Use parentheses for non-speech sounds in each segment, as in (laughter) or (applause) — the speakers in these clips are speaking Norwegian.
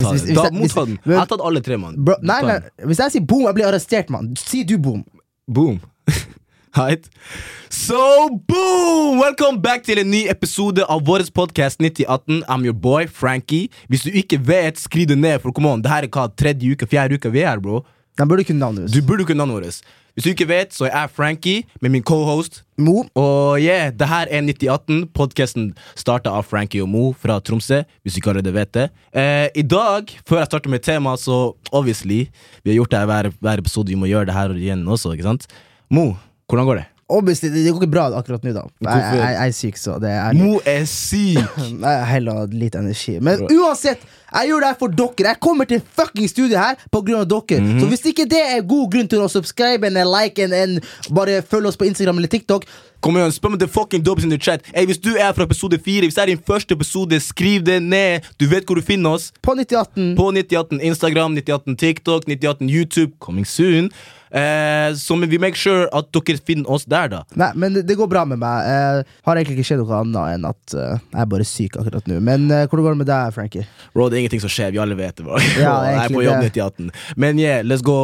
Ta Hvis- det. hvis- Da, motta den. Jeg har tatt alle tre, mann. Bro, nei, nei, hvis jeg sier boom, jeg blir arrestert, mann. Si du boom. Boom. (laughs) Heit. So boom! Welcome back til en ny episode av vår podkast 9018. I'm your boy, Frankie. Hvis du ikke vet, skriv det ned, for come on, det her er hva, tredje uke, fjerde uke vi er her, bro. Den burde kunne navnet Du deres. burde kunne navnet vårt. Hvis du ikke vet, så er jeg Frankie med min cohost. Mo. Og yeah, det her er 9018. Podkasten starta av Frankie og Mo fra Tromsø. Hvis du ikke allerede vet det. Eh, I dag, før jeg starter med temaet, så obviously Vi har gjort det her hver, hver episode, vi må gjøre det her igjen også, ikke sant? Mo, hvordan går det? Obviously, det går ikke bra akkurat nå, da. Jeg, jeg, jeg, jeg er syk, så det er Mo er syk! (laughs) Jeg heller litt energi. Men uansett, jeg gjør det her for dere. Jeg kommer til fucking studio her på grunn av dere. Mhm. Så hvis ikke det er god grunn til å subscribe en like en, en bare følge oss på Instagram eller TikTok Kom igjen, spør meg the fucking dubs in the chat. Hey, hvis du er fra episode 4, hvis det er din første episode, skriv det ned. Du vet hvor du finner oss. på 9018 På 9018 Instagram, 9018 TikTok, 9018 YouTube. Coming soon. Eh, så vi make sure at dere finner oss der, da. Nei, men det, det går bra med meg. Eh, har egentlig ikke skjedd noe annet enn at eh, jeg er bare syk akkurat nå. Men eh, hvordan går det med deg, Frankie? Bro, det er ingenting som skjer. Vi alle vet det. Bro. (laughs) Ja, jeg er på jobb det. 9018. Men yeah, let's go.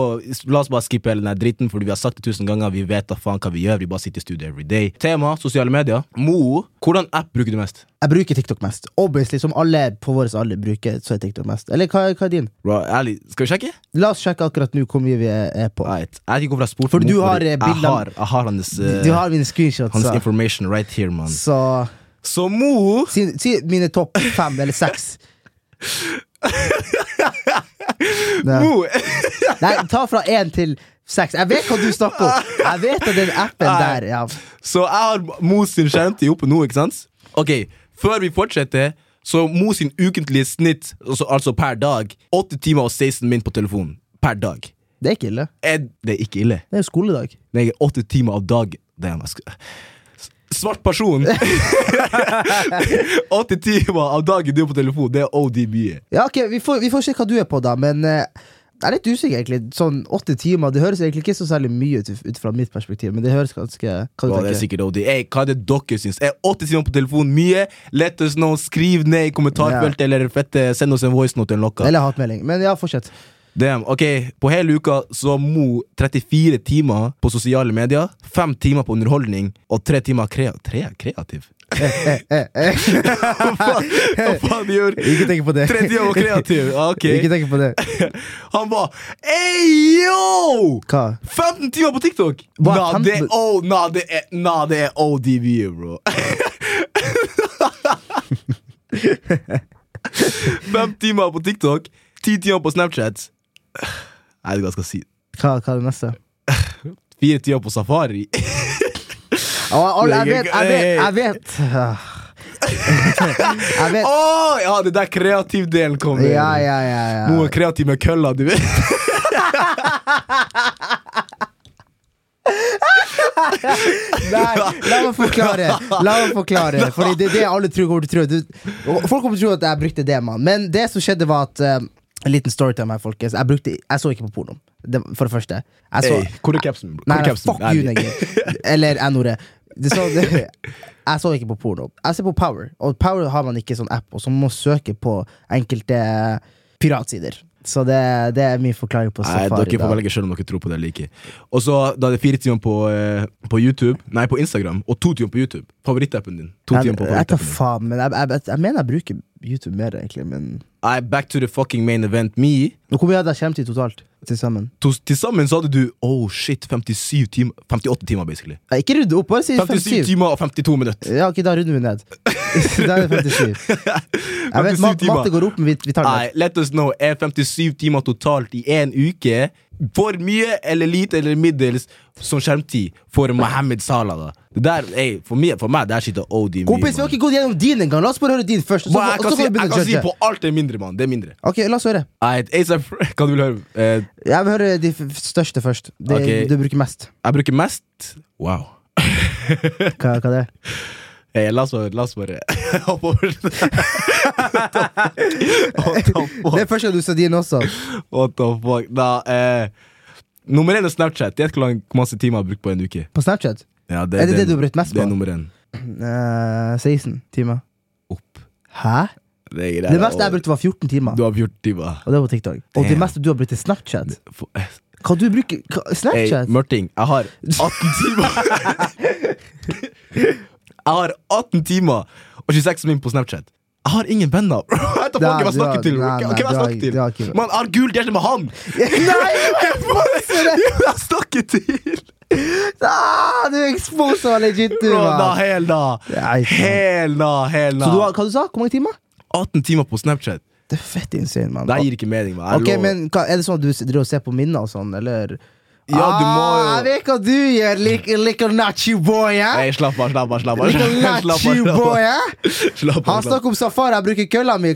La oss bare skippe hele den dritten, Fordi vi har sagt det tusen ganger. Vi vet da faen hva vi gjør. Vi bare sitter i studio every day. Tema sosiale medier. Mo, hvordan app bruker du mest? Jeg bruker TikTok mest. Obviously, som alle på vår alder bruker, så er TikTok mest. Eller hva, hva er din? Bro, ærlig, Skal vi sjekke? La oss sjekke akkurat nå hvor mye vi er, på. Right. Jeg ikke hvorfor jeg spurte. For du har, eh, jeg bilder- har, jeg har hans, uh, Du har mine screenshots, hans så, information right here, man. så Så Mo si, si mine topp fem eller seks. (laughs) Mo Nei, ta fra én til seks. Jeg vet hva du snakker om. Jeg vet at den appen Nei. der ja. Så jeg har Mo sin skjermtid oppe nå, ikke sant? Ok, Før vi fortsetter, så Mo sin ukentlige snitt, altså, altså per dag, 8 timer og 16 min på telefonen. Per dag. Det er ikke ille. Er, det er ikke ille. Det er skoledag. Nei, er 8 timer av dag Damn, Svart person! (laughs) 80 timer av dagen du er på telefon, det er OD mye. Ja, ok, Vi får, vi får se hva du er på, da, men eh, jeg er litt usikker, egentlig. Sånn åtte timer Det høres egentlig ikke så særlig mye ut ut fra mitt perspektiv, men det høres ganske Hva du Bro, det er tenker sikkert OD. Hey, hva er det dere syns? Er 8 timer på telefon mye? Let us know. Skriv ned i kommentarfeltet, eller fette, send oss en voicenote eller noe. Eller hatmelding. Men ja, fortsett. Damn, ok, På hele uka så har Mo 34 timer på sosiale medier, 5 timer på underholdning og 3 timer krea tre kreativ. Hva faen gjorde? Ikke tenk på det. 3 timer og kreativ, (laughs) ah, ok. Ikke tenk på det. (laughs) Han ba Ey, yo! Hva? 15 timer på TikTok! Hva, Nah, han... det oh, nah, det er, nah, det er ODV, bro. (laughs) 5 timer på TikTok, 10 timer på Snapchat. Jeg vet ikke hva jeg skal si. Hva, hva er det neste? (sighs) Fire timer på safari. Å, jeg vet, jeg vet, jeg vet. Ah. (laughs) Jeg vet. Åh, ja, det der kreativdelen kommer. Ja, ja, ja. ja. Noe kreativ med kølla, du vet. Nei, la meg forklare. La meg forklare (laughs) Fordi det er det alle tror kommer til å tro. Folk kommer til å tro at jeg brukte det, mann. Men det som skjedde, var at uh, En liten storytime her, folkens. Jeg, brukte, jeg så ikke på porno. Det, for det første. Jeg så, Hey, hvor er capsen? Nei, fuck you. Eller N-ordet. Det så- det- Jeg så ikke på porno. Jeg ser på Power, og Power har man ikke sånn app, og så må man søke på enkelte piratsider. Så det, det er min forklaring på safari. Nei, Dere får velge selv om dere tror på det eller ikke. Og så da er det fire timer på, eh, på YouTube Nei, på Instagram, og to timer på YouTube. Favorittappen din. To Jeg, timer på favorittappen jeg din. faen, men jeg, jeg, jeg, jeg mener jeg bruker YouTube mer, egentlig. Men Nei, back to the fucking main event. Me. Hvor mye hadde jeg kommet til totalt? Til sammen? To, til sammen så hadde du oh shit, 57 timer 58 timer, basically. Nei, Ikke rydde opp, bare si 57 57. timer og 52 minutter. Ja, ok, Da runder vi ned. (laughs) da er det 57. (laughs) Jeg vet, mat. Matte går opp, men vi, vi tar det Nei, let us know. Er 57 timer totalt i én uke for mye eller lite eller middels som skjermtid for Mohammed Salah? da? Det der, ey, for, meg, for meg, der sitter OD mye. Kompis, vi har ikke gått gjennom din engang. La oss bare høre din først. Så, jeg kan, si, jeg kan si på alt er mindre, mann. Det er mindre. Ok, la oss høre. Right, (laughs) ASAP, du vil høre? Eh, Jeg vil høre de største først. Det okay. du bruker mest. jeg bruker mest Wow. (laughs) Hva, hva det er Hey, la oss la oss bare (laughs) hoppe over det. (laughs) Fuck? Det er første du sa din også. What the fuck? Da, eh, nummer én er Snapchat. Gjett hvor masse timer jeg har brukt på en uke. På Snapchat. Ja, Er det det du har brukt mest Det er nummer én. Uh, 16 timer. Opp. Hæ? Det, Det meste jeg brukte, var 14 timer. Du har 14 timer. Og det var TikTok. Og det meste du har brukt, er Snapchat. Hva du bruker Snapchat? Hey? Mørting, jeg har 18 (laughs) timer Jeg har 18 timer og 26 min på Snapchat. Jeg har ingen venner. (laughs) hvem jeg snakker til. Hvem jeg snakker til? Man har gult hjerte med han! Nei! (laughs) Jeg snakker til! Ah, du exposer legit, du, mann. hel da. Hel da, hel da. Så du har, hva du sa Hvor mange timer? 18 timer på Snapchat. Det er fett insane, mann. Det gir ikke mening. Man. Okay, men hva, Er det sånn at du driver og ser på minner og sånn, eller? Ja, du må ah, jo Jeg vet hva du gjør, little, little nachi boy, eh? Hey, slapp av, slapp av. slapp av (laughs) Slapp av, eh? (laughs) Han snakker om safari, jeg bruker kølla mi.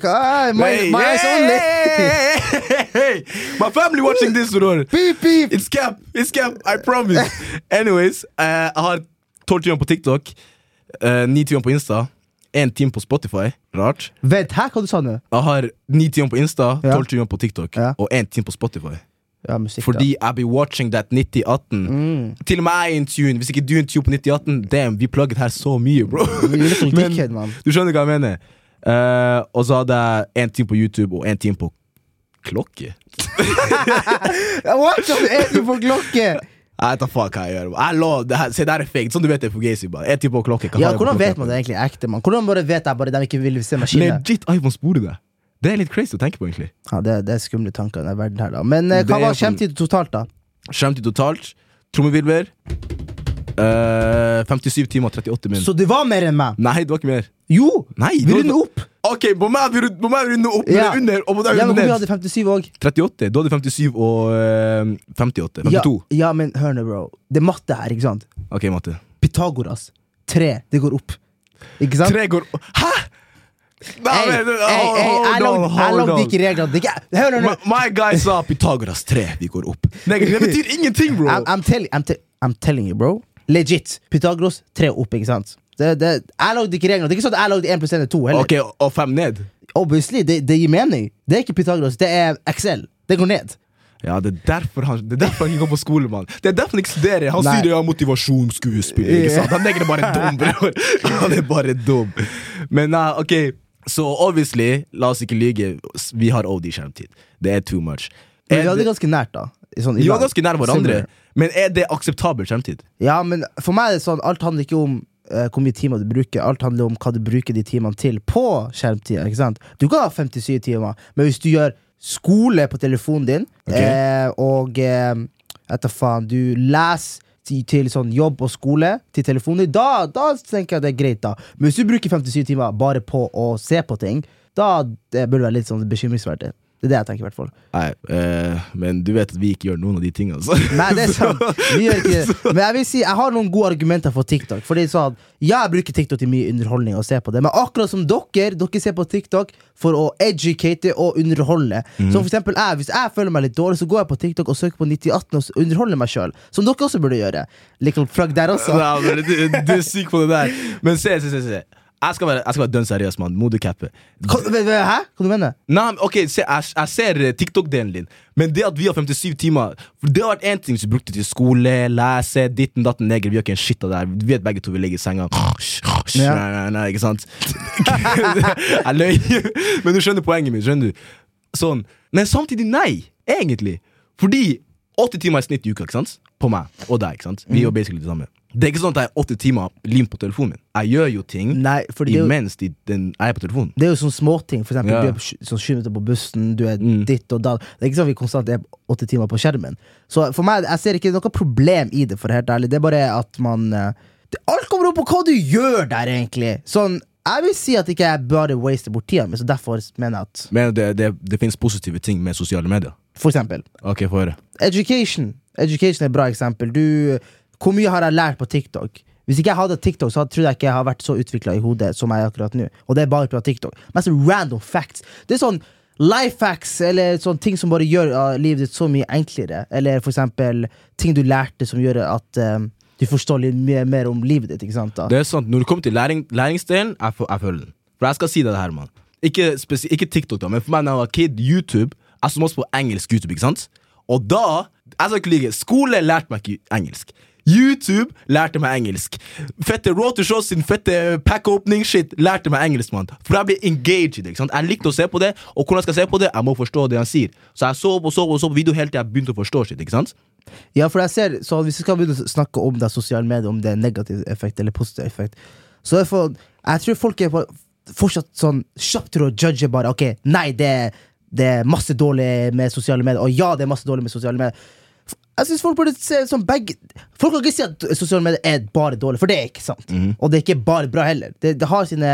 My, family watching this, bror. Beep, beep. It's cap, it's cap, I promise. (laughs) Anyways, jeg jeg har 12 timer på TikTok, uh, 9 timer på Insta, 1 time på Spotify. Rart. Vent, hæ, hva du sa du? Jeg har 9 timer på Insta, Ja. 12 timer på TikTok Ja. og 1 time på Spotify. Ja, musikk, Fordi I be watching that 9018. Mm. Til og med jeg er in tune. Hvis ikke du er in tune på 9018, damn, vi plugget her så mye, bro. (laughs) Er (laughs) Men- Du skjønner hva jeg mener. Uh, og så hadde jeg én time på YouTube og én time på klokke. (laughs) What? Én time på klokke! Jeg vet da faen hva jeg gjør. Jeg lov, det her, se, det her er fake. Sånn du vet det er fugazi. Én time på klokke. Ja, Hvordan vet man det egentlig ekte? man? Hvordan bare vet jeg bare de ikke vil se meg skinne? Legit iPhone sporer det. Det er litt crazy å tenke på, egentlig. Ja, det, det er skumle tanker i denne verden her, da. Men eh, Det hva er var sånn- skjermtid totalt, da? Skjermtid totalt. Trommevirvel. eh, 57 timer og 38 min. Så det var mer enn meg? Nei, det var ikke mer. Jo! Nei, Vi det var- runder opp. Ok, på meg vi rund- på meg vi runder opp, men Ja. det er under. Og på deg Ja, men runder Vi ned. hadde 57 òg. 38. Da hadde 57 og eh, 58. Ja, 52. ja, men hør nå, bro. Det er matte her, ikke sant? Ok, Matte. Pythagoras. Tre. Det går opp. Ikke sant? Tre går Hæ?! Nei, Hey, hey, hey, jeg lagde- ikke reglene. My, guy sa Pythagoras 3, vi går opp. Det betyr ingenting, bro! I'm, I'm, tell, I'm, te I'm telling you, bro. Legit. Pythagoras, 3 opp, ikke sant? Det, det, jeg lagde ikke reglene. Det er ikke sånn at jeg lagde 1 pluss 1 er 2 heller. Ok, og 5 ned? Obviously, det, det gir mening. Det er ikke Pythagoras, det er Excel. Det går ned. Ja, det er derfor han, det er derfor han ikke går på skole, mann. Det er derfor han ikke studerer. Han Nei. sier ja, motivasjonsskuespiller, ikke sant? Han er bare dum, bror. (laughs) Han er bare dum. Men uh, ok, så obviously, la oss ikke lyge, vi har OD-skjermtid. Det er too much. Men vi hadde det, ganske nært, da. Sånn, vi var ganske nær hverandre, men er det akseptabel skjermtid? Ja, men for meg er det sånn, alt handler ikke om uh, hvor mye timer du bruker, alt handler om hva du bruker de timene til på skjermtida. ikke sant? Du kan ha 57 timer, men hvis du gjør skole på telefonen din, okay. eh, og eh, etter faen, du leser til, sånn jobb og skole til telefonen da, da tenker jeg det er greit, da. Men hvis du bruker 57 timer bare på å se på ting, da det burde være litt sånn bekymringsverdig. Det er det jeg tenker, i hvert fall. Nei, eh, men du vet at vi ikke gjør noen av de tingene. Altså. Nei, det er (laughs) sant. Vi gjør ikke det. Men jeg vil si, jeg har noen gode argumenter for TikTok. Fordi sånn, Ja, jeg bruker TikTok til mye underholdning og ser på det, men akkurat som dere, dere ser på TikTok for å educate og underholde. Så for eksempel jeg, Hvis jeg føler meg litt dårlig, så går jeg på TikTok og søker på 9018 og underholder meg sjøl. Som dere også burde gjøre. Little plug der også. Nei, men du, du er syk på det der. Men se, se, se. se. Jeg skal være, jeg skal være dønn seriøs, mann. Cappe. Hæ? Hva du mener Nei, ok, se, jeg, jeg ser eh, TikTok-delen din, men det at vi har 57 timer For Det har vært én ting som vi brukte til skole, lese, ditten, datten, neger. Vi har ikke en shit av det her. Vi vet begge to vi ligger i senga. Ja. Nei, nei, nei, ikke sant? (laughs) jeg løy. Men du skjønner poenget mitt. skjønner du? Sånn. Men samtidig nei, egentlig. Fordi åtte timer i snitt i uka ikke sant? på meg og deg. ikke sant? Vi gjør basically det samme. Det er ikke sånn at jeg er åtte timer lim på telefonen. Jeg gjør jo ting Nei, jo, imens de, den, jeg er på telefonen. det er jo sånne småting. For eksempel, Ja. du er sånn 20 minutter på bussen, du er Mm. ditt og datt. Det er ikke sånn at vi konstant er åtte timer på skjermen. Så for meg, jeg ser ikke noe problem i det, for helt ærlig. Det er bare at man eh, det, Alt kommer opp på hva du gjør der, egentlig. Sånn, jeg vil si at ikke jeg bare waster bort tida mi, så derfor mener jeg at Men det, det, det finnes positive ting med sosiale medier. For eksempel, Ok, få høre. education. Education er et bra eksempel. Du, hvor mye har jeg lært på TikTok? Hvis ikke jeg hadde TikTok, så trodde jeg ikke jeg har vært så utvikla i hodet som jeg er akkurat nå. Og det er bare på TikTok. Mest random facts. Det er sånn life facts, eller sånne ting som bare gjør uh, livet ditt så mye enklere. Eller for eksempel ting du lærte som gjør at um, du forstår litt mer, mer om livet ditt. ikke sant da? Det er sant, Når det kommer til læring, læringsdelen, jeg, jeg føler den. For jeg skal si det her, mann. Ikke, ikke TikTok, da, men for meg da jeg var kid, YouTube Jeg så masse på engelsk YouTube, ikke sant? Og da Jeg skal ikke lyve. Skole lærte meg ikke engelsk. YouTube lærte meg engelsk. Fette Rotershows sin fette pack-opening-shit lærte meg engelsk, Man. For jeg ble engaged i det. Jeg likte å se på det, og hvordan skal jeg se på det? Jeg må forstå det han sier. Så jeg så og så og så på video helt til jeg begynte å forstå shit. ikke sant? Ja, for jeg ser, så Hvis vi skal begynne å snakke om det sosiale medier, om det er negativ effekt eller positiv effekt, så er jeg tror folk er for, fortsatt sånn kjapt til å judge bare. Ok, nei, det, er- det er masse dårlig med sosiale medier, og ja, det er masse dårlig med sosiale medier. Jeg synes Folk burde se som begge Folk kan ikke si at sosiale medier er bare dårlig, for det er ikke sant. Og det er ikke bare bra heller. Det, det har sine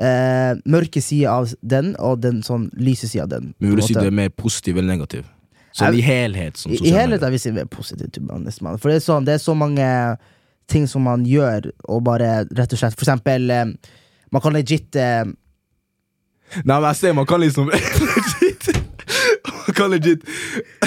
eh, mørke sider av den, og den sånn lyse sida av den. Men vil du si du er mer positiv eller negativ? Sånn i helhet. Som I, i helhet medier. er vi si mer be. For det er, sånn, det er så mange ting som man gjør, og bare rett og slett For eksempel, eh, man kan legit eh, Nei, men jeg ser man kan liksom (laughs) kan legit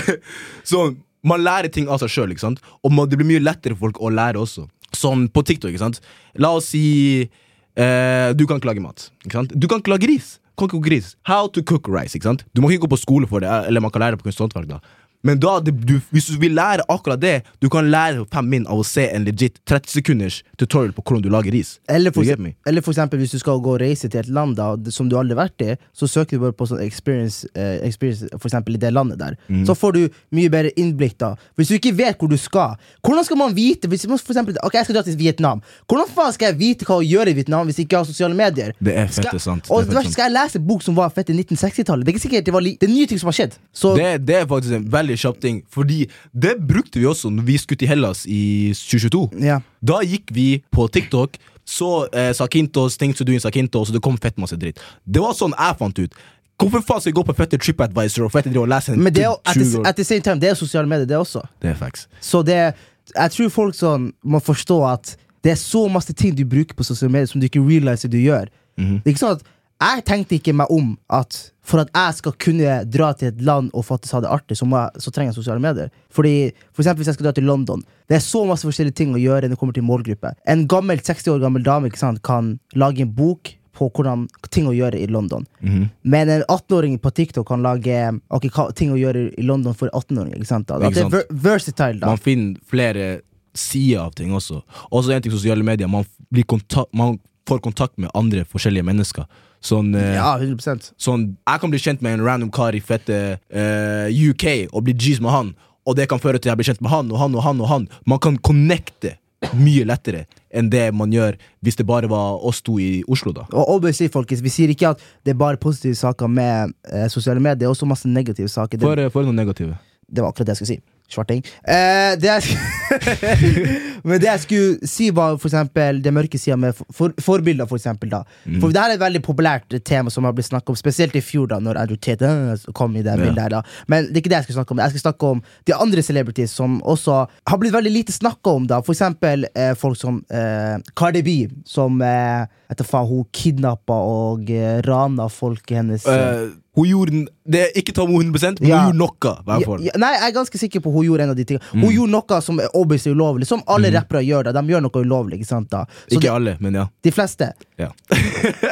(laughs) Sånn, man lærer ting av seg sjøl? Og man, det blir mye lettere for folk å lære også. Sånn på TikTok, ikke sant? La oss si eh, du kan ikke lage mat. Ikke sant? Du kan ikke lage ris. Kan ikke gris. How to cook rice. ikke sant? Du må ikke gå på skole for det, eller man kan lære det på kunsthåndverk. Men da, du, hvis du vil lære akkurat det, du kan lære fem min av å se en legit 30 sekunders tutorial på hvordan du lager ris. eller for, eller for eksempel hvis du skal gå og reise til et land da, som du aldri har vært i, så søker du bare på sånn experience, eh, experience for eksempel i det landet der. Mm. Så får du mye bedre innblikk da. Hvis du ikke vet hvor du skal, hvordan skal man vite hvis man for eksempel, Ok, jeg skal dra til Vietnam. Hvordan faen skal jeg vite hva å gjøre i Vietnam hvis jeg ikke har sosiale medier? Det er Skal- sant. Og fette sant. skal jeg lese bok som var fett i 1960-tallet? Det er ikke sikkert det var li det er nye ting som har skjedd. Så Det, det er faktisk en veldig kjapp ting, fordi det brukte vi også når vi skulle til Hellas i 2022. ja. Da gikk vi på TikTok, så eh, Sakintos, things to do in Sakintos, og det kom fett masse dritt. Det var sånn jeg fant ut. Hvorfor faen skal jeg gå på fette TripAdvisor og fette drive og lese en Men det er at, the, at the same time, det er sosiale medier, det også. Det er facts. Så det Jeg tror folk sånn må forstå at det er så masse ting du bruker på sosiale medier som du ikke realiser du gjør. Mhm. Det er ikke sånn at Jeg tenkte ikke meg om at for at jeg skal kunne dra til et land og faktisk ha det artig, så, jeg, så trenger jeg sosiale medier. Fordi for eksempel Hvis jeg skal dra til London, det er så masse forskjellige ting å gjøre når det kommer til målgruppe. En gammel 60 år gammel dame sant, kan lage en bok på hvordan ting å gjøre i London. Mhm. Men en 18-åring på TikTok kan lage okay, ting å gjøre i London for 18-åringer. ikke sant? da? At Ikke det er ver versatile, da. Man finner flere sider av ting også. Også en ting sosiale medier. Man, kontakt, man får kontakt med andre forskjellige mennesker. Sånn, eh, Ja, 100% sånn Jeg kan bli kjent med en random kar i fette uh, UK og bli G's med han, og det kan føre til at jeg blir kjent med han og han og han. og han Man kan connecte mye lettere enn det man gjør hvis det bare var oss to i Oslo. da Og obviously, folkens, vi sier ikke at det er bare positive saker med eh, sosiale medier. Det er også masse negative saker. Det, For, for noe negative. det var akkurat det jeg skulle si. Svarting. Eh, det (laughs) men det jeg skulle si, var for eksempel det mørke sida med for, for, forbilder. For eksempel, da. Mm. For det her er et veldig populært tema som har blitt snakket om, spesielt i fjor, da Når Andrew Tate øh, kom i det Ja. bildet her. da Men det er ikke det jeg skal snakke om. Jeg skal snakke om de andre celebrities som også har blitt veldig lite snakka om. da For eksempel eh, folk som eh, Cardi B, som eh, etter faen, hun kidnappa og eh, rana folket hennes. eh, Eh, hun gjorde Det er Ikke ta med 100 men Ja. hun gjorde noe. Ja, ja, nei, jeg er ganske sikker på hun gjorde en av de tingene. Hun gjorde noe som er obviously ulovlig, som alle rappere gjør. da De gjør noe ulovlig. ikke sant da Så Ikke de, alle, men ja. de fleste. ja. (laughs)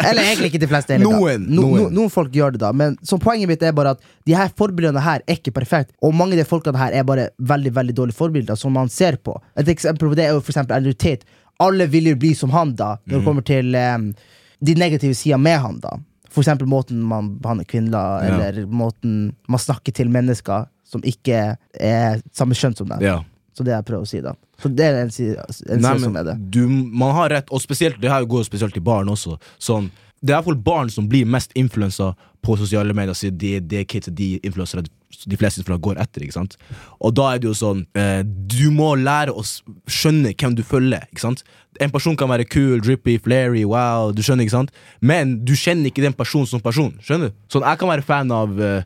Eller egentlig ikke de fleste. Noen, No, noen. no, noen folk gjør det, da. Men så poenget mitt er bare at de her forbildene her er ikke perfekt Og mange av de folkene her er bare veldig veldig dårlige forbilder som man ser på. Et eksempel på det er jo for eksempel Andrew Tate. Alle vil jo bli som han, da, når det kommer til um, de negative sidene med han. da For eksempel måten man behandler kvinner, eller måten man snakker til mennesker som ikke er samme kjønn som deg. ja. Så det jeg prøver å si, da. Så det er en side, en Nei, men, som er det. du, man har rett, og spesielt det her går spesielt til barn også. Sånn, det er iallfall barn som blir mest influensa på sosiale medier, Det de, de kids de influensere de fleste går etter. ikke sant? Og da er det jo sånn eh, Du må lære å skjønne hvem du følger. ikke sant? En person kan være cool, drippy, flary, wow, du skjønner, ikke sant? Men du kjenner ikke den personen som person. Skjønner du? Sånn, Jeg kan være fan av eh,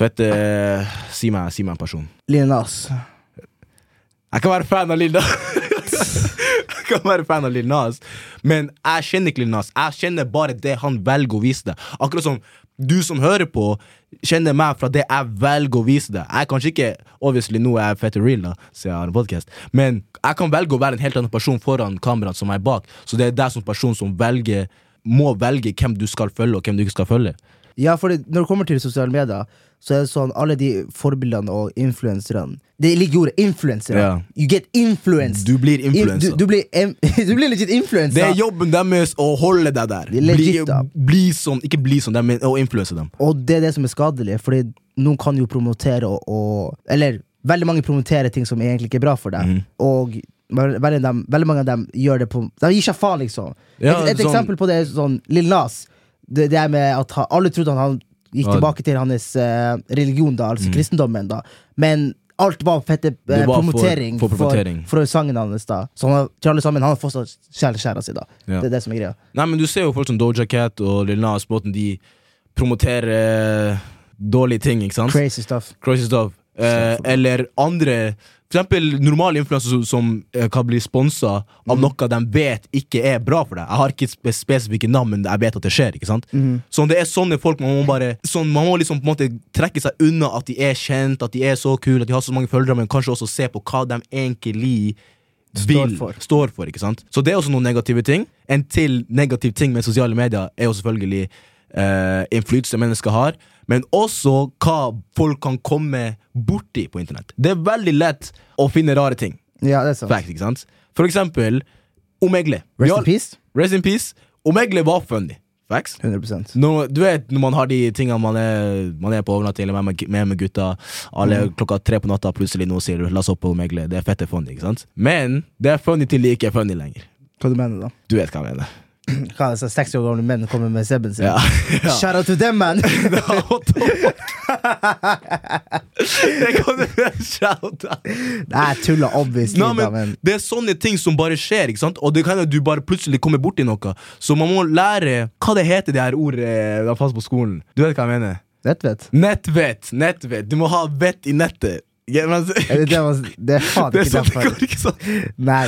Fett eh, si, meg, si meg en person. Lille Nas. Jeg kan være fan av Lil Nas. (laughs) jeg kan være fan av Lil Nas, men jeg kjenner ikke Lil Nas. Jeg kjenner bare det han velger å vise deg. Akkurat som du som hører på, kjenner meg fra det jeg velger å vise deg. Jeg er kanskje ikke Obviously nå er jeg fette real, da, siden jeg har en podkast, men jeg kan velge å være en helt annen person foran kameraet som er bak. Så det er deg som person som velger må velge hvem du skal følge, og hvem du ikke skal følge. Ja, for når det kommer til sosiale medier, så er det sånn alle de forbildene og influenserne Det ligger i ordet influencer. Ja. You get influenced. Du blir influencer. influensa. Du, du, blir, (laughs) du blir legit influensa. Det er jobben deres å holde deg der. Er legit, bli, bli sånn, ikke bli sånn, men å influense dem. Og det er det som er skadelig, Fordi noen kan jo promotere og, og Eller veldig mange promoterer ting som egentlig ikke er bra for deg. Mm. Og veldig, dem, veldig mange av dem gjør det på De gir seg faen, liksom. Ja, et et sånn- eksempel på det er sånn Lill Nas. Det, det er med at han, Alle trodde han, han gikk tilbake til hans eh, religion, da, altså kristendommen. da Men alt var fette eh, var promotering for promotering. for, sangen hans. da Så han, til alle sammen, han har fortsatt kjærligheten si. da Ja. Det er det som er greia. Nei, men Du ser jo folk som Doja Cat og Lil Nas, måten de promoterer eh, dårlige ting. ikke sant? Crazy stuff. Crazy stuff. Eh, eller andre For eksempel normale influensere som, som eh, kan bli sponsa av mm. noe de vet ikke er bra for deg. Jeg har ikke spe spesifikke navn, men jeg vet at det skjer. ikke sant? Mm. Så det er sånne folk man må bare sånn, Man må liksom på en måte trekke seg unna at de er kjent, at de er så kule, at de har så mange følgere, men kanskje også se på hva de egentlig Står for. står for. ikke sant? Så det er også noen negative ting. En til negativ ting med sosiale medier er jo selvfølgelig eh, innflytelse mennesker har, men også hva folk kan komme borti på internett. Det er veldig lett å finne rare ting. Ja, det er sant. Fact, ikke sant? For eksempel Omegle. Rest in peace. Rest in peace. Omegle var funny. Facts. 100% Når, du vet når man har de tingene man er, man er på overnatting eller med, med, med gutta, alle Mm. klokka tre på natta, plutselig noen sier 'la oss opp på Omegle'. Det er fette funny, ikke sant? Men det er funny til det ikke er funny lenger. Hva du mener da? Du vet hva jeg mener. (clears throat) Hva, så 60 år gamle menn kommer med sebben sin? Ja. (laughs) ja. Shout out to them, man! (laughs) (laughs) Det kan du shout out. Nei, jeg tuller obviously, Nei, da, men men Det er sånne ting som bare skjer, ikke sant? og det kan hende du bare plutselig kommer borti noe. Så man må lære hva det heter, det her ordet de fast på skolen. Du vet hva jeg mener? Vet, vet. Nettvett. nettvett Du må ha vett i nettet. Ja, men, Er Det, det, var, det er faen (laughs) det ikke sånn, det derfor. går ikke sånn. Nei.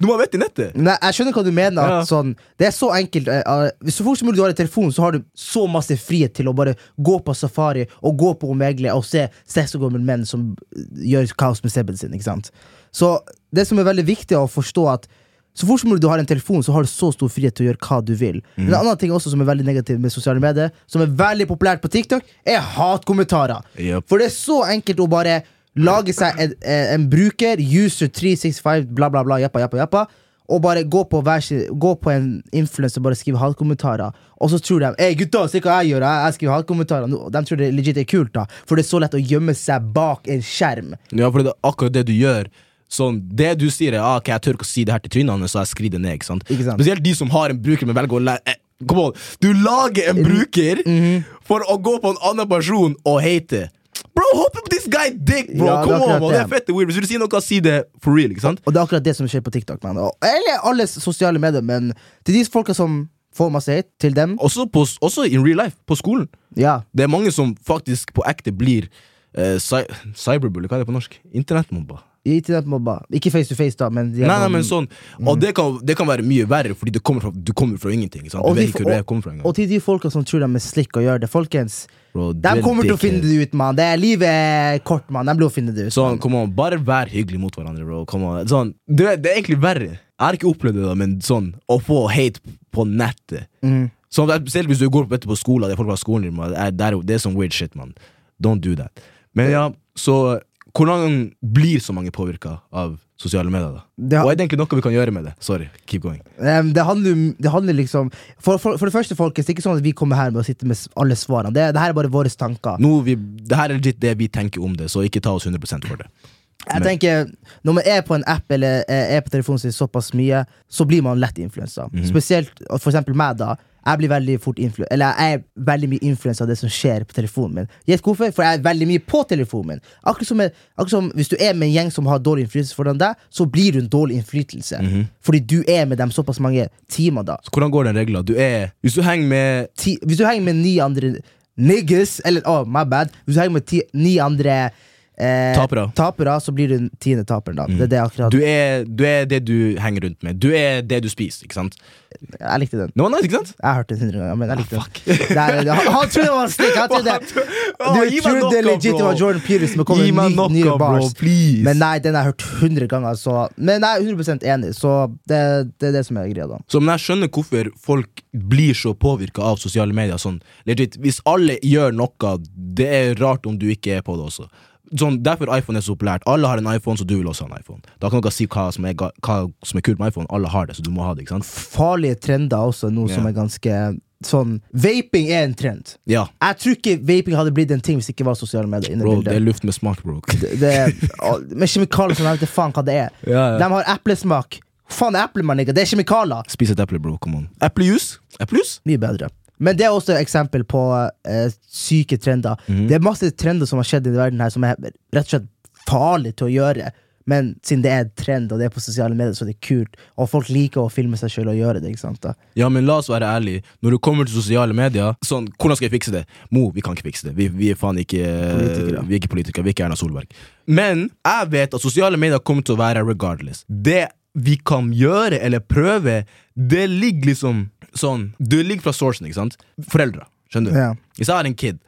Du må ha vett i nettet. Nei, jeg skjønner hva du mener. At Ja. sånn, det er så enkelt eh, Hvis Så fort som mulig du har en telefon, så har du så masse frihet til å bare gå på safari og gå på Omegle og se seks år gamle menn som eh, gjør kaos med sebben sin. Ikke sant? Så det som er veldig viktig å forstå, at så fort som mulig du har en telefon, så har du så stor frihet til å gjøre hva du vil. Mm. En annen ting også som er veldig negativ med sosiale medier, som er veldig populært på TikTok, er hatkommentarer. Yep. For det er så enkelt å bare lage seg en, en bruker, user365, bla, bla, bla, jappa, jappa, jappa, og bare gå på, hver, gå på en influenser og bare skrive hatkommentarer. Og så tror de Ei, gutta, se hva jeg gjør, jeg, jeg skriver hatkommentarer. De tror det legit er kult, da for det er så lett å gjemme seg bak en skjerm. Ja, for det er akkurat det du gjør. Sånn, det du sier, er ah, ok, jeg tør ikke å si det her til trynene, så jeg skriver det ned. ikke sant? Ikke sant? Spesielt de som har en bruker, men velger å lære eh, Kom on, Du lager en bruker Mhm. for å gå på en annen person og hate. Bro, hopp på this guy dick, bro! Ja, Come on, man. det er fette weird. Hvis du sier noe, si det for real. ikke sant? Og det er akkurat det som skjer på TikTok. Man. Eller alle sosiale medier, men til de folka som får masse hate, til dem, Også, på, også in real life, på skolen. ja. Det er mange som faktisk på ekte blir uh, cy cyberbully. Hva er det på norsk? Internettmobba. Internettmobba. Ikke face to face, da, men Nei, nei, men sånn Og det kan, det kan være mye verre, fordi du kommer fra, du kommer fra ingenting. Og de engang. Og til de folka som tror de er slick og gjør det, folkens Bro, De er kommer til å finne det ut, mann. Det er Livet er kort, mann. De blir å finne det ut. Sånn, come on, Bare vær hyggelig mot hverandre, bro. Come on. Sånn, det, er- det er egentlig verre. Jeg har ikke opplevd det, da, men sånn å få hate på nettet mm. Sånn, er- Selv hvis du går på, på skolen, det er folk fra skolen din, det, det er- sånn weird shit, man. Don't do that. Men ja, så hvordan blir så mange påvirka av sosiale medier? da? Det Og er det egentlig noe vi kan gjøre med det? Sorry, keep going. Um, det, handler, det handler liksom for, for, for det første, folkens, det er ikke sånn at vi kommer her med å sitte med alle svarene. Det, det her er bare våre tanker. Nå, vi, det her er legit det vi tenker om det, så ikke ta oss 100 for det. Jeg tenker, Når man er på en app eller er på telefonen sin såpass mye, så blir man lett influensa. Mm. Spesielt for eksempel meg, da. Jeg blir veldig fort influ Eller jeg er veldig mye influensa av det som skjer på telefonen min. Gjett hvorfor? For jeg er veldig mye på telefonen min. Akkurat som, akkurat som Hvis du er med en gjeng som har dårlig innflytelse foran deg, så blir du en dårlig innflytelse. Mhm. Fordi du er med dem såpass mange timer, da. Så hvordan går den regla? Du Hvis du henger med ti, Hvis du henger med ni andre niggas Eller, oh, my bad Hvis du henger med ti, ni andre eh, Tapere. tapere, så blir du den tiende taperen. da Det er det akkurat du er, du er det du henger rundt med. Du er det du spiser, ikke sant? Jeg likte den. No, nice, ikke sant? Jeg har hørt den hundre ganger, men jeg likte Ah, fuck. den. Nei, han, han trodde det var en stikk! Han trodde (laughs) Åh, Du trodde det legit var. Jordan Peterson som kom med nye, nye bro, bars. please. Men nei, den har jeg hørt hundre ganger. Så. Men jeg er 100 enig, så det, det er det som er greia. da Så men jeg skjønner hvorfor folk blir så påvirka av sosiale medier. Sånn, legit, Hvis alle gjør noe, det er rart om du ikke er på det også. Sånn, Derfor iPhone er så populært. Alle har en iPhone, så du vil også ha en iPhone. Da kan dere si hva som, er, hva som er kult med iPhone. Alle har det, så du må ha det. ikke sant? Farlige trender også, noe som er ganske sånn Vaping er en trend. Ja, Jeg tror ikke vaping hadde blitt en ting hvis det ikke var sosiale medier. bro, det er luft med smak, bro. Det, det, med kjemikalier som jeg vet faen hva det er. Ja, De har eplesmak. Faen, eple, man, ikke. Det er kjemikalier. Spis et eple, bro. Come on. Eplejus? Mye bedre. Men det er også et eksempel på eh, syke trender. Mm. Det er masse trender som har skjedd i verden her som er rett og slett farlig til å gjøre. Men siden det er en trend, og det er på sosiale medier, så er det kult. Og folk liker å filme seg sjøl og gjøre det. ikke sant da? Ja, men la oss være ærlige. Når det kommer til sosiale medier, sånn, hvordan skal jeg fikse det? Mo, vi kan ikke fikse det. Vi, vi er faen ikke Politikere. Vi er ikke politikere, vi er ikke Erna Solberg. Men jeg vet at sosiale medier kommer til å være regardless. Det vi kan gjøre eller prøve, det ligger liksom sånn Du ligger fra sourcen, ikke sant? Foreldre. Skjønner du? Ja. Hvis jeg har en kid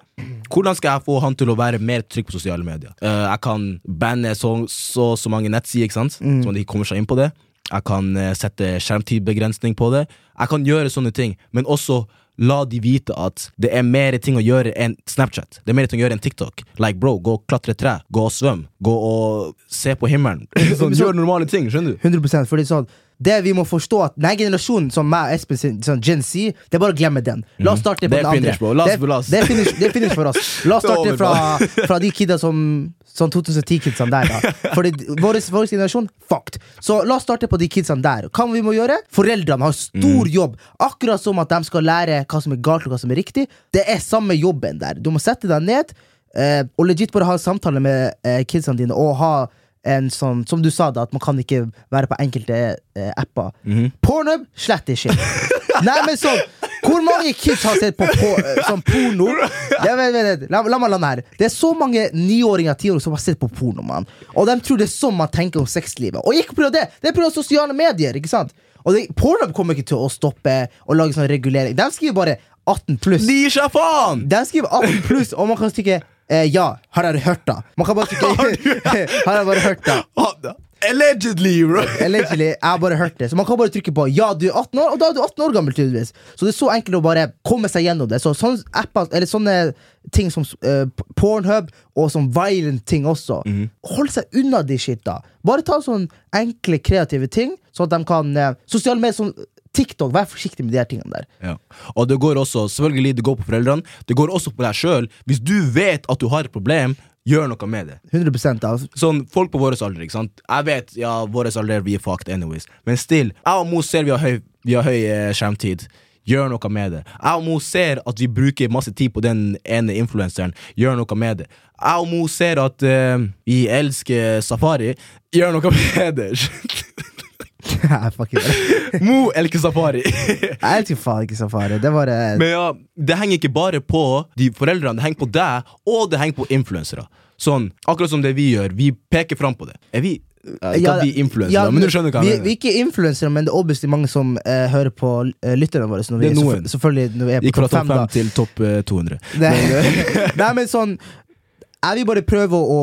hvordan skal jeg få han til å være mer trygg på sosiale medier? Uh, jeg kan banne så så, så mange nettsider, ikke sant? Mm. så man ikke kommer seg inn på det. Jeg kan uh, sette skjermtidbegrensning på det. Jeg kan gjøre sånne ting, men også la de vite at det er mer ting å gjøre enn Snapchat. Det er mer ting å gjøre enn TikTok. Like bro, Gå og klatre tre, gå og svøm, gå og se på himmelen. (laughs) Sånn, gjør normale ting, skjønner du? 100% fordi sånn det vi må forstå at Denne generasjonen som meg og Espen sin, sånn Gen Z, det er bare å glemme den. La oss starte på Mhm. Det er den andre. det, det, finish, det er finish for oss. La oss (laughs) starte fra, (laughs) fra de kidda som Sånn 2010-kidsene der, da. (laughs) Fordi vår, vår generasjon, fucked. Så la oss starte på de kidsene der. Hva vi må gjøre? Foreldrene har stor Mhm. jobb. Akkurat som at de skal lære hva som er galt og hva som er riktig. Det er samme jobben der. Du må sette deg ned eh, og legit bare ha en samtale med eh, kidsene dine og ha en sånn, som du sa, da at man kan ikke være på enkelte eh, apper. Mhm. Pornhub, slett ikke. Nei, men sånn Hvor mange kids har sett på, på eh, sånn porno? Ja, vent, vent, vent. La, la meg lande her. Det er så mange niåringer og tiåringer som har sett på porno, Man. Og de tror det er sånn man tenker om sexlivet. Og ikke pga. det, det er pga. sosiale medier. ikke sant? Og det, Pornhub kommer ikke til å stoppe og lage sånn regulering. De skriver bare 18 pluss. De skriver 18 pluss, og man kan stikke eh, ja, har dere hørt da? Man kan bare trykke Har (laughs) dere bare hørt da? Ah, Allegedly, bro! Allegedly, jeg har bare hørt det. Så man kan bare trykke på ja, du er 18 år, og da er du 18 år gammel. tydeligvis Så det er så enkelt å bare komme seg gjennom det. Så sånne apper, eller sånne ting som uh, Pornhub og sånn violent ting også, hold seg unna de shit, da. Bare ta sånne enkle, kreative ting, sånn at de kan uh, Sosiale medier som TikTok, vær forsiktig med de her tingene der. Ja. Og det går også, selvfølgelig det går på foreldrene, det går også på deg sjøl. Hvis du vet at du har et problem, gjør noe med det. 100% av Sånn, Folk på vår alder, ikke sant? Jeg vet, ja, vår alder, vi er fucked anyways. Men still, jeg og Mo ser vi har høy, vi har høy eh, skjermtid. Gjør noe med det. Jeg og Mo ser at vi bruker masse tid på den ene influenseren. Gjør noe med det. Jeg og Mo ser at eh, vi elsker safari. Gjør noe (laughs) med det. (laughs) (laughs) Jeg it. Mo elsker safari. Jeg elsker faen ikke safari. Det var eh, Men ja, det henger ikke bare på de foreldrene, det henger på deg, og det henger på influensere. Sånn, akkurat som det vi gjør, vi peker fram på det. Er vi ja, er influensere, ja, men du skjønner hva vi, vi er ikke influensere, men det er obviously mange som eh, hører på uh, lytterne våre. Når vi, Det er noen. Selvfølgelig når vi er på Gikk fra topp 5 da. til topp uh, 200. Nei, (laughs) nei, men sånn Jeg vil bare prøve å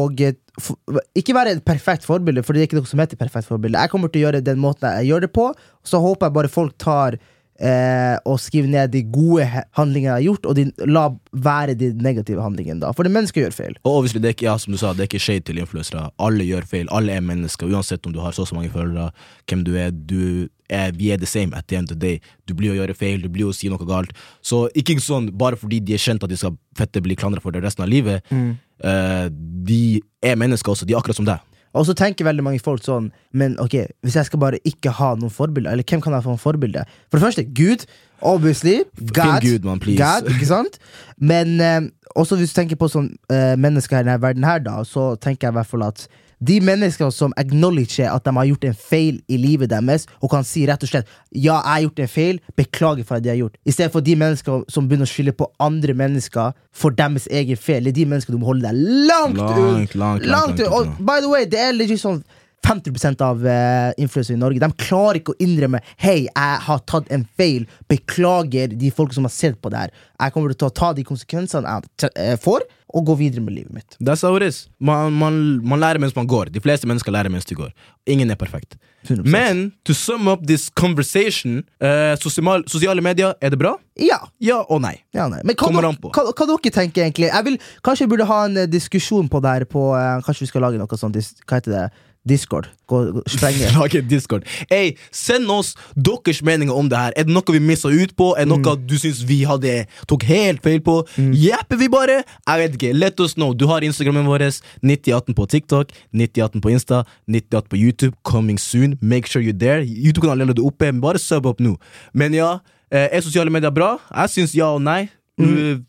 Ikke være et perfekt forbilde, for det er ikke noe som heter perfekt forbilde. Jeg kommer til å gjøre den måten jeg gjør det på, så håper jeg bare folk tar eh, og skriver ned de gode handlingene jeg har gjort, og de, la være de negative handlingene. da For det mennesker gjør feil. Og obviously, det er ikke, ja, som du sa, det er ikke shade til influensere. Alle gjør feil. Alle er mennesker, uansett om du har så og så mange følgere, hvem du er. Du er vi er the same at the end of the day. Du blir å gjøre feil, du blir å si noe galt. Så ikke sånn bare fordi de er kjent at de skal fette bli klandra for det resten av livet. Eh, de er mennesker også, de er akkurat som deg. Og så tenker veldig mange folk sånn Men ok, hvis jeg skal bare ikke ha noen forbilder, eller hvem kan jeg få en forbilde? For det første, Gud. Obviously. God. Gud, man. God, ikke sant? Men eh, også hvis du tenker på sånn eh, mennesker i denne verden her, da, så tenker jeg i hvert fall at de menneskene som acknowledger at de har gjort en feil i livet deres, og kan si rett og slett 'ja, jeg har gjort en feil, beklager for det de har gjort', i stedet for de mennesker som begynner å skylde på andre mennesker for deres egen feil. Det er de menneskene du må holde deg langt, Langt, unna. langt, langt, langt langt, langt. Og by the way, det er legit sånn 50% av uh, influensere i Norge De klarer ikke å innrømme Hei, jeg har tatt en feil. Beklager de folk som har sett på det her. Jeg kommer til å ta de konsekvensene jeg eh, får, og gå videre med livet mitt. That's how it is. Man, man, man lærer mens man går. De fleste mennesker lærer mens de går. Ingen er perfekt. 100%. Men to sum up this conversation eh, sosial, Sosiale medier, er det bra? Ja, Ja og nei. ja nei. Men hva, dere- hva, hva dere tenker egentlig? Jeg vil, kanskje jeg burde ha en eh, diskusjon på det her på eh, Kanskje vi skal lage noe sånt Hva heter det? Discord? Gå, sprenge. (laughs) Lage Discord. Ey, send oss deres meninger om det her. Er det noe vi missa ut på? Er det noe Mm. du syns vi hadde tok helt feil på? Jepper vi bare? Jeg vet ikke. Let us know. Du har Instagrammen vår. 9018 på TikTok, 9018 på Insta, 9018 på YouTube. Coming soon. Make sure you're there. YouTube-kanalen er allerede oppe. Bare sub opp nå. Men ja, eh, er sosiale medier bra? Jeg syns ja og nei. Mm.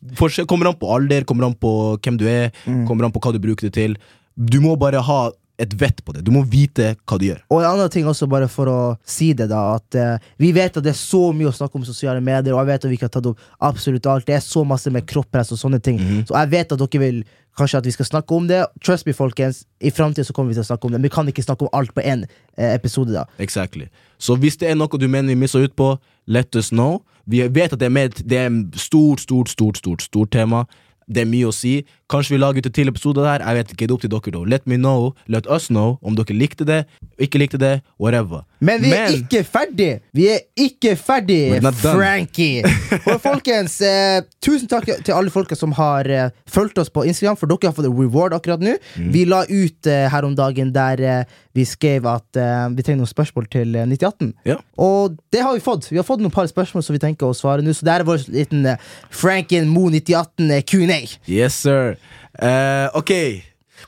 kommer an på alder, kommer an på hvem du er, kommer an på hva du bruker det til. Du må bare ha et vett på det. Du må vite hva du gjør. Og en annen ting også, bare for å si det, da at eh, vi vet at det er så mye å snakke om sosiale medier, og jeg vet at vi ikke har tatt opp absolutt alt. Det er så masse med kropppress og sånne ting. Så jeg vet at dere vil kanskje at vi skal snakke om det. Trust me, folkens. I framtida kommer vi til å snakke om det. Men vi kan ikke snakke om alt på én eh, episode, da. Exactly. Så hvis det er noe du mener vi misser ut på, let us know. Vi vet at det er, med, det er en stort, stort, stort, stort, stort tema. Det er mye å si. Kanskje vi lager ut en til episode der. Jeg vet ikke, det er opp til dere. da Let me know, let us know om dere likte det, ikke likte det, whatever. Men vi er ikke ferdig! Vi er ikke ferdig. Frankie! (laughs) Og folkens, eh, tusen takk til alle folka som har eh, fulgt oss på Instagram, for dere har fått reward akkurat nå. Mm. Vi la ut eh, her om dagen der eh, vi skrev at eh, vi trenger noen spørsmål til eh, 9018. Ja. Og det har vi fått. Vi har fått noen par spørsmål som vi tenker å svare nå, så det er vår liten eh, Franken Mo 9018 eh, Q&A. Yes, sir. Eh, ok,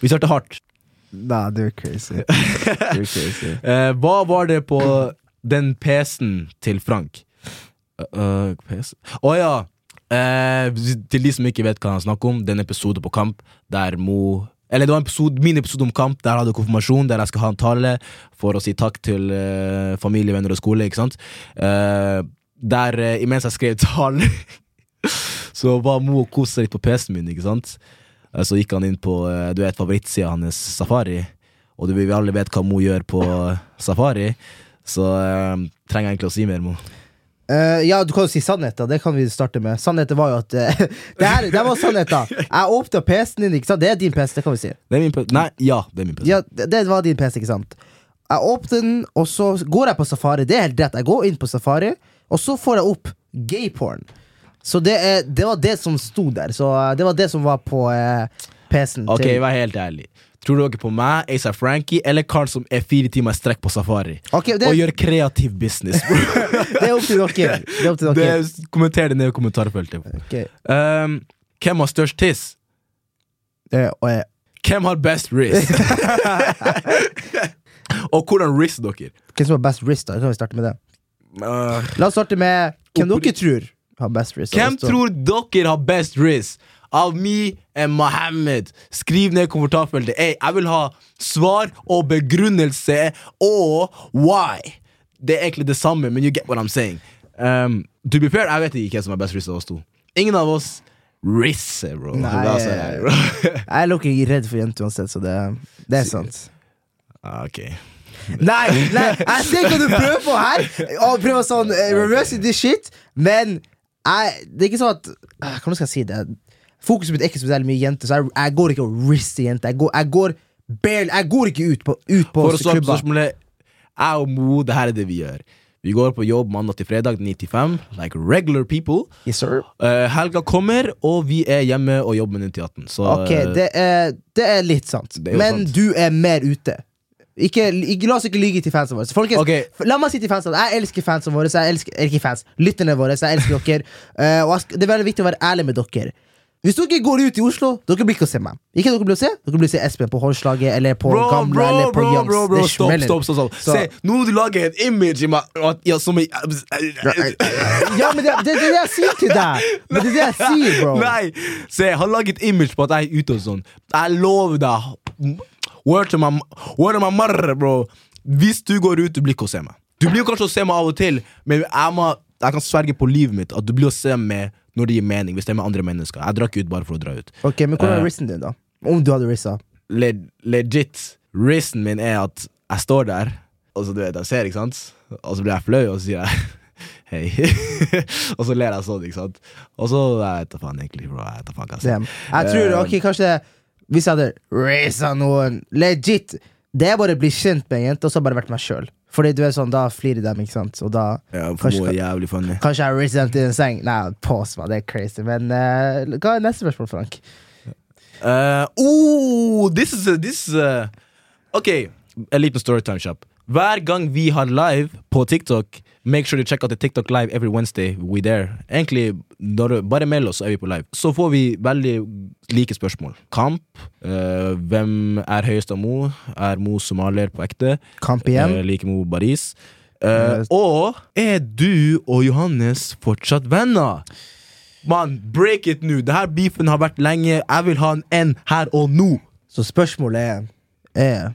vi starter hardt. Nei, du er crazy. Du er crazy. uh, (laughs) hva var det på den PC-en til Frank? Uh, PC? Å ja! Eh, til de som ikke vet hva han snakker om, den episoden episode på Kamp der Mo Eller det var en episode, min episode om Kamp, der jeg hadde konfirmasjon, der jeg skal ha en tale for å si takk til uh, familie, venner og skole, ikke sant? Uh, der, uh, imens jeg skrev talen, (laughs) så var Mo og koste seg litt på PC-en min, ikke sant? Eh, så gikk han inn på eh, du vet, favorittsida hans, Safari. Og du, vi alle vet hva Mo gjør på Safari, så eh, trenger jeg egentlig å si mer, Mo. Uh, ja, du kan jo si sannheten. Det kan vi starte med. Sannheten var jo at uh, (laughs) det, her, det var sannheten. Jeg åpna PC-en din. ikke sant? Det er din PC, det kan vi si. Det er min PC. Nei, ja, det er min PC. Ja, det, det var din PC, ikke sant? Jeg åpner den, og så går jeg på Safari. Det er helt rett. Jeg går inn på Safari, og så får jeg opp gayporn. Så det, er, det var det som sto der. Så eh, det var det som var på eh, PC-en. Ok, til- vær helt ærlig. Tror dere på meg, Asa Frankie, eller Carl som er fire timer strekk på safari? Okay, det, Og gjør kreativ business? (laughs) det er opp til dere. Det er opp til det, dere. kommenter det ned i kommentarfeltet. Okay. Um, hvem har størst tiss? Det, og, jeg... Hvem har best wrist? (laughs) og hvordan wrist dere? Hvem som har best wrist? da? Kan vi starte med det? Uh, La oss starte med hvem dere tror har best wrist. hvem Altså, tror dere har best wrist? Av me and Mohammed. Skriv ned i kommentarfeltet. Ey, jeg vil ha svar og begrunnelse og why. Det er egentlig det samme, men you get what I'm saying. Um, to be fair, jeg vet ikke hvem som har best wrist av oss to. Ingen av oss risser, bro. Nei, jeg, være bro. (laughs) Jeg er ikke redd for jenter uansett, så det, det er sant. Ah, ok. Nei, nei, jeg ser hva du prøver på her! Og prøver sånn uh, reverse this shit, men jeg, det er ikke sånn at uh, Hvordan skal jeg si det? Fokuset mitt er ikke spesielt mye jenter, så jeg, jeg går ikke og rister jenter. Jeg går, jeg går barely Jeg går ikke ut på, ut på spørsmålet Jeg og Mo, det her er det vi gjør. Vi går på jobb mandag til fredag 9 til 5, like regular people. Yes, sir. Eh, helga kommer, og vi er hjemme og jobber med 9018. Så Ok, det er, det er litt sant. Er Men sant. du er mer ute. Ikke, ikke, la oss ikke lyge til fansene våre. Folkens, okay. La meg si til fansene Jeg elsker fansene våre. Jeg elsker, ikke fans, lytterne våre. Jeg elsker dere. Uh, (laughs) og jeg det er veldig viktig å være ærlig med dere. Hvis dere går ut i Oslo, dere blir ikke å se meg. Ikke dere blir å se Dere blir å se Espen på Håndslaget eller på Bro, Gamle bro, eller på bro, Youngs. bro, bro, Det stopp, stopp, stopp, stopp. Se, nå må du lage et image i meg ja, som jeg, (laughs) Ja, men det, det, det er det jeg sier til deg! Men det er det jeg sier, bro. (laughs) Nei! Se, han lager et image på at jeg er ute og sånn. Jeg lover deg. Word to my, word to my mother, bro. Hvis du går ut, du blir ikke å se meg. Du blir kanskje å se meg av og til, men jeg, må, jeg kan sverge på livet mitt at du blir å se meg når det gir mening. Hvis det er med andre mennesker. Jeg drakk ut bare for å dra ut. Ok, Men hvordan er uh, wristen din, da? Om du hadde rissa? Le, legit, Risen min er at jeg står der, og så du vet, jeg ser, ikke sant? Og så blir jeg flau, og så sier jeg (laughs) hei. (laughs) og så ler jeg sånn, ikke sant? Og så jeg vet da faen egentlig, bro. Jeg vet da faen hva jeg. Jeg tror Eh, ok, kanskje Hvis jeg hadde raisa noen legit Det er bare å bli kjent med en jente, og så bare vært meg sjøl. Fordi du er sånn, da flirer de, ikke sant? Og da Ja, Kanskje- jævlig funny. Kanskje jeg raisa dem til en seng. Nei, pause meg, det er crazy. Men uh, hva er neste spørsmål, Frank? Uh, oh, this is this is a, Ok, en liten storytime shop. Hver gang vi har live på TikTok, make sure you check out the TikTok live every Wednesday. We there. Egentlig, bare meld oss, så er vi på live. Så får vi veldig like spørsmål. Kamp. Uh, hvem er høyest av Mo? Er Mo somalier på ekte? Kamp igjen? Uh, like Mo Baris? Eh, Eh, og er du og Johannes fortsatt venner? Mann, break it nå! Denne beefen har vært lenge. Jeg vil ha en N her og nå! Så spørsmålet er Er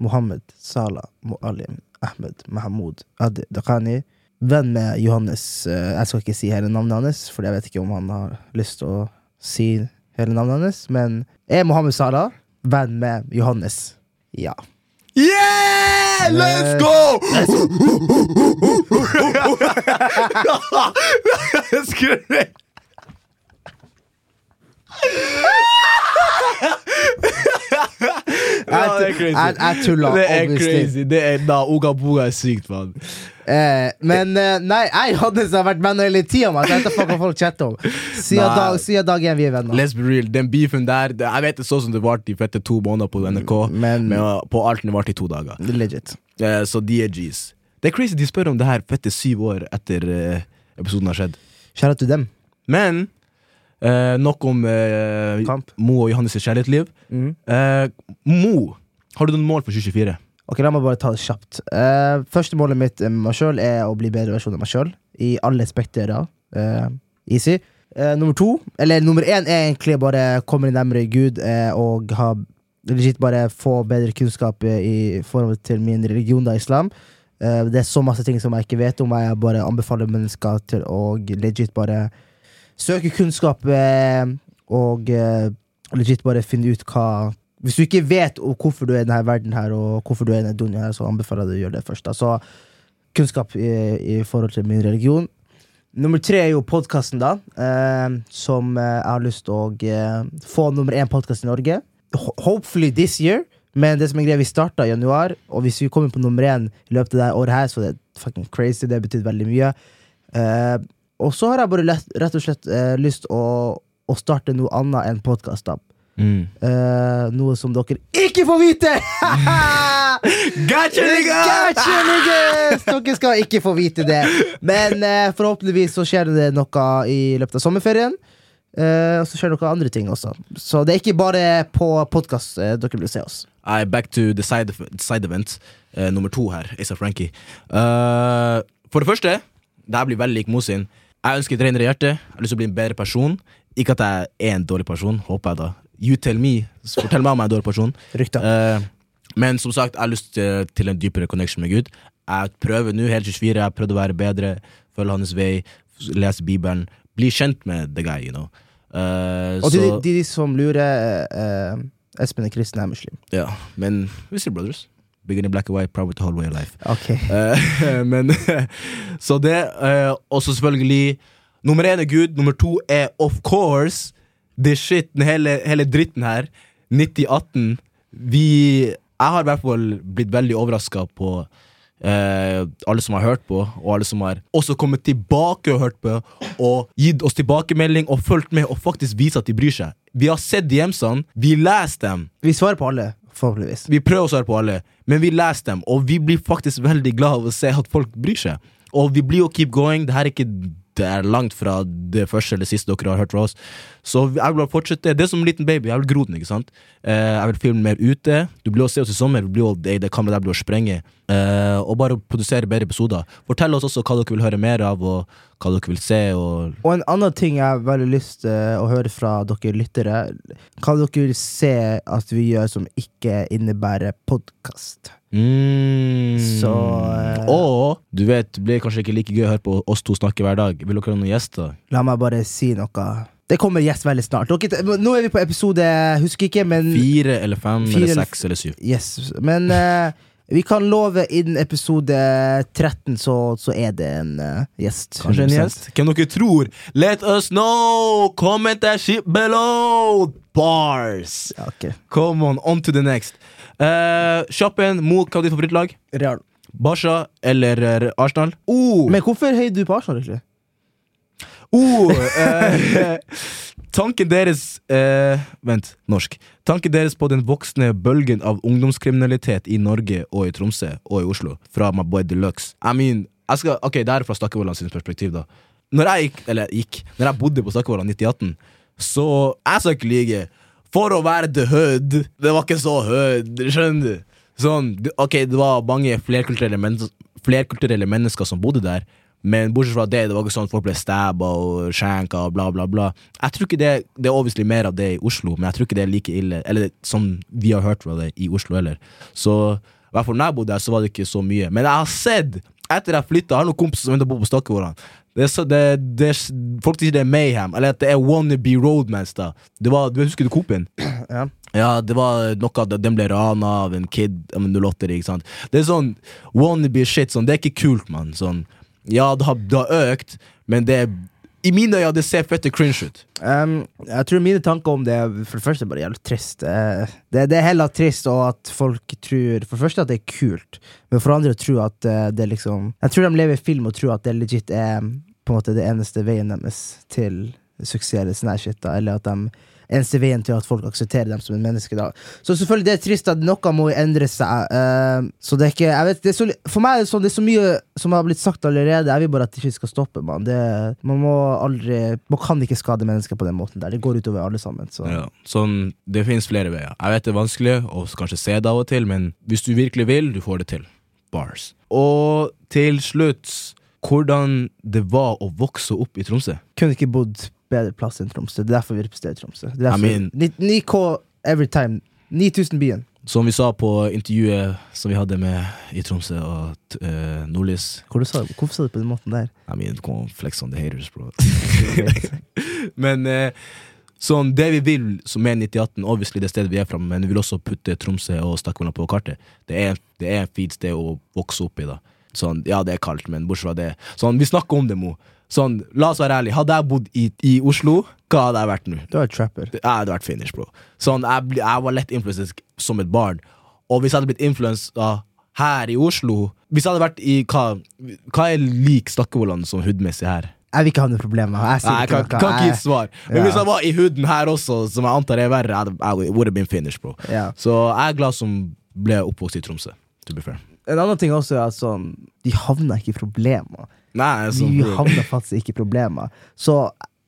Mohammed Salah Muallim Ahmed Mahmoud Adi Dakhani venn med Johannes eh, Jeg skal ikke si hele navnet hans, for jeg vet ikke om han har lyst til å si hele navnet hans. Men er Mohammed Salah venn med Johannes? Ja. Yeah! Let's go! Let's great! (laughs) (laughs) (laughs) Jeg, tuller, Det er crazy. Det er, da, Oga Boga er sykt, mann. Eh, men eh, nei, jeg Johannes har vært venner hele tida. Jeg vet hva folk chatter om. Siden dag, siden dag én vi er venner. Let's be real. Den beefen der det, Jeg vet det så som det varte i fette to måneder på NRK, Men men uh, på Alten varte i to dager. legit. Eh, så de er G's. Det er crazy de spør om det her fette syv år etter eh, episoden har skjedd. Kjære til dem. Men eh, nok om eh, Kamp. Mo og Johannes' kjærlighetsliv. Mm. Eh, Mo, har du noen mål for 2024? Ok, La meg bare ta det kjapt. Eh, første målet mitt med meg sjøl er å bli bedre versjon av meg sjøl. I alle spekterer. Eh, easy. Eh, nummer to, eller nummer én, er egentlig bare komme nærmere Gud eh, og ha legit bare få bedre kunnskap eh, i forhold til min religion, da, islam. Eh, det er så masse ting som jeg ikke vet om. Jeg bare anbefaler mennesker til å legit bare søke kunnskap eh, og eh, legit bare finne ut hva Hvis du ikke vet hvorfor du er i denne verden her, og hvorfor du er i denne her, så anbefaler jeg deg å gjøre det først. Da. Så kunnskap i, i forhold til min religion. Nummer tre er jo podkasten, da. Eh, som eh, jeg har lyst til å eh, få nummer én podkast i Norge. Hopefully this year. Men det som er greia, vi starta i januar, og hvis vi kommer på nummer én i løpet av det året her, så det er fucking crazy. Det betyr veldig mye. Eh, og så har jeg bare lett, rett og slett eh, lyst å, å starte noe annet enn podkast. Eh, noe som dere ikke får vite! (laughs) Gotcha, Gotcha, niggas! Dere skal ikke få vite det. Men eh, forhåpentligvis så skjer det noe i løpet av sommerferien. Eh, og så skjer det noen andre ting også. Så det er ikke bare på podkast eh, dere vil se oss. I back to the side, side event. eh, nummer to her, Asa Frankie. Uh, for det første, det her blir veldig lik Mo sin. Jeg ønsker et renere hjerte. Jeg har lyst til å bli en bedre person. Ikke at jeg er en dårlig person, håper jeg da. You tell me. Fortell meg om jeg er en dårlig person. Rykter. Eh, men som sagt, jeg har lyst til, til en dypere connection med Gud. Jeg prøver nå, helt 24, jeg prøvde å være bedre, følge hans vei, lese Bibelen. Bli kjent med the guy, you know. Uh, Og de, så, de, de som lurer uh, Espen er kristen, er muslim. ja, men vi still brothers. Big in black and white, proud with the whole way of life. Ok Uh, (laughs) men (laughs) Så det, uh, og så selvfølgelig Nummer én er Gud, nummer to er of course the shit, hele, hele dritten her. 9018. Vi Jeg har i hvert fall blitt veldig overraska på Uh, alle som har hørt på, og alle som har også kommet tilbake og hørt på, og gitt oss tilbakemelding og fulgt med og faktisk vist at de bryr seg. Vi har sett DMs-ene, vi leser dem. Vi svarer på alle, forhåpentligvis. Vi prøver å svare på alle, men vi leser dem, og vi blir faktisk veldig glad av å se at folk bryr seg. Og vi blir jo keep going. Det her er ikke det er langt fra det første eller siste dere har hørt fra oss. Så jeg vil bare fortsette. Det er som en liten baby. Jeg vil gro den. ikke sant? Eh, jeg vil filme mer ute. Du blir å se oss i sommer. Du blir å, det, det kameraet der blir å sprenge. Eh, og bare produsere bedre episoder. Fortell oss også hva dere vil høre mer av, og hva dere vil se. og Og en annen ting jeg har veldig lyst til å høre fra dere lyttere, hva dere vil se at vi gjør som ikke innebærer podkast. Mm. Så, uh, Og du vet, det blir kanskje ikke like gøy å høre på oss to snakke hver dag. Vil dere ha noen gjester? La meg bare si noe. Det kommer gjest veldig snart. Nå er vi på episode Husker ikke, men Fire eller fem Fire eller seks eller syv. Yes, men uh, Vi kan love innen episode 13, så, så er det en uh, gjest. Kanskje en gjest? Hvem dere tror? Let us know! Comment that shit below! Bars! Ja, ok. Come on, on to the next. Uh, Kjapp en. Mo, hva er ditt favorittlag? Real. Barca eller eh, Arsenal? Oh, Men hvorfor heier du på Arsenal, egentlig? Oh eh, (laughs) Tanken deres eh, Vent, norsk. Tanken deres på den voksende bølgen av ungdomskriminalitet i Norge og i Tromsø og i Oslo, fra my boy Deluxe. I mean, jeg skal, ok, Det er fra Stakkevollan sin perspektiv, da. Når jeg gikk, eller gikk, når jeg bodde på Stakkevollan 1918, så jeg skal ikke lyge. For å være the hood, det var ikke så hood, skjønner du? Sånn, ok, det var mange flerkulturelle, men, flerkulturelle mennesker som bodde der, men bortsett fra det, det var ikke sånn at folk ble stabba og skjenka og bla, bla, bla. Jeg tror ikke det, det er obviously mer av det i Oslo, men jeg tror ikke det er like ille, eller som vi har hørt fra det i Oslo heller. Så i hvert fall når jeg bodde der, så var det ikke så mye. Men jeg har sett, etter jeg flytta, jeg har noen kompiser som venter å bo på Stakkevollan. Det er så, det, det, folk sier det er mayhem, eller at det er wannabe roadmans. da Det var, du Husker du Coop-en? (clears throat) Ja. Ja, det var noe at den ble rana av en kid av en 08 ikke sant? Det er sånn wannabe shit. Sånn, det er ikke kult, mann. Sånn, ja, det har, det har økt, men det er I mine øyne det ser fette cringe ut. Um, jeg tror mine tanker om det for det første er bare jævlig trist. Eh, Det, det er heller trist og at folk tror For det første at det er kult, men for andre tror at eh, det er liksom Jeg tror de lever i film og tror at det legit er på en måte det eneste veien deres til suksess eller sånn shit, da. Eller at de eneste veien til at folk aksepterer dem som en menneske. da Så selvfølgelig det er trist at noe må endre seg. Uh, så det er ikke jeg vet, det er så, For meg er det så, Det er så mye som har blitt sagt allerede. Jeg vil bare at det ikke skal stoppe. Man, det, man må aldri Man kan ikke skade mennesker på den måten der. Det går utover alle sammen. Så. Ja, sånn, det finnes flere veier. Jeg vet det er vanskelig å kanskje se det av og til, men hvis du virkelig vil, du får det til. Bars. Og til slutt, hvordan det var å vokse opp i Tromsø. Kunne ikke bodd bedre plass enn Tromsø. Det er derfor vi representerer Tromsø. Det er derfor, I mean- 9K every time. 9000 byen. Som vi sa på intervjuet som vi hadde med i Tromsø og uh, Nordlys Hvor du sa, hvorfor sa du på den måten der? I mean, come flex on the haters, bro. (laughs) men uh, sånn, det vi vil som er 9018, obviously det stedet vi er fra, men vi vil også putte Tromsø og Stakkevollan på kartet. Det er, det er en fint sted å vokse opp i. da Sånn, Ja, det er kaldt, men bortsett fra det Sånn, Vi snakker om det, Mo. Sånn, La oss være ærlige. Hadde jeg bodd i, i Oslo, hva hadde jeg vært nå? Du er trapper. Jeg hadde vært finish, bro. Sånn, jeg, jeg var lett influenset som et barn. Og hvis jeg hadde blitt influensa her i Oslo Hvis jeg hadde vært i Hva, hva er lik Stakkevollan som hudmessig her? Jeg vil ikke ha noen problemer. Jeg sier Nei, jeg kan, kan ikke gi et svar. Men Ja. hvis jeg var i hooden her også, som jeg antar er verre, jeg would have been finished, bro. Ja. Så jeg er glad som ble oppvokst i Tromsø. To be fair. En annen ting også er at sånn De havna ikke i problemer. Nei, sånn. Vi havner faktisk ikke i problemer. Så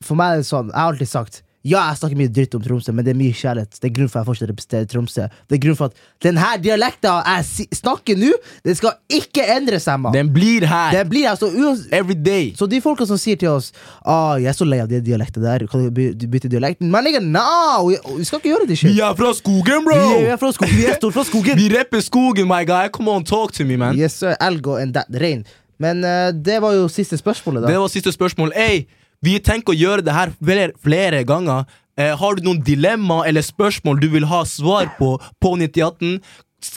for meg er det sånn Jeg har alltid sagt ja, jeg snakker mye dritt om Tromsø, men det er mye kjærlighet. Det er grunn for at jeg fortsatt representerer Tromsø. Det er grunn for at den her dialekten jeg snakker nå, den skal ikke endre seg, Man. Den blir her! Den blir her day! Så de folka som sier til oss ah, 'Jeg er så lei av den dialekta der, kan du by- bytte dialekten?' Men nigga, no! Vi, vi skal ikke gjøre det shit. Vi er fra skogen, bro! Vi er fra skogen. Vi er stort fra skogen. (laughs) Vi rapper skogen, my guy. Come on, talk to me, man. Yes, sir. Elgo and that rain. Men uh, det var jo siste spørsmålet, da. Det var siste spørsmål. Ey, vi tenker å gjøre det her flere, flere ganger. Eh, har du noen dilemma eller spørsmål du vil ha svar på på 9018?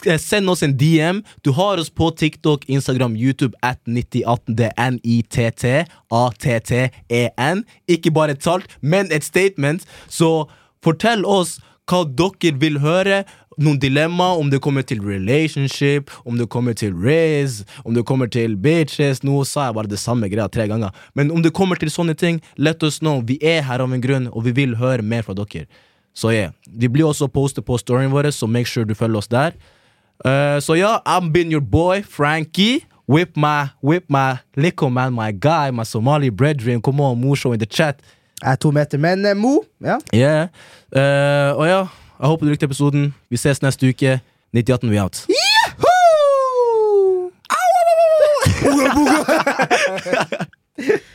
eh, Send oss en DM. Du har oss på TikTok, Instagram, YouTube at 9018. Det er N-I-T-T-A-T-T-E-N. E Ikke bare et talt, men et statement. Så fortell oss hva dere vil høre. Noen dilemma, om det kommer til relationship, om det kommer til race, om det kommer til bitches. Nå sa jeg bare det samme greia tre ganger. Men om det kommer til sånne ting, let us know. Vi er her av en grunn, og vi vil høre mer fra dere. Så yeah. Vi blir også postet på storyen vår, så make sure du følger oss der. Uh, så ja, I'm been your boy, Frankie. Whip my, whip my little man, my guy, my Somali brethren. Come on, Mo, show in the chat. Jeg er to meter. Men uh, Mo, ja. Yeah. Uh, og ja, jeg håper du likte episoden. Vi ses neste uke. 9018, we out. Yahoo! (laughs)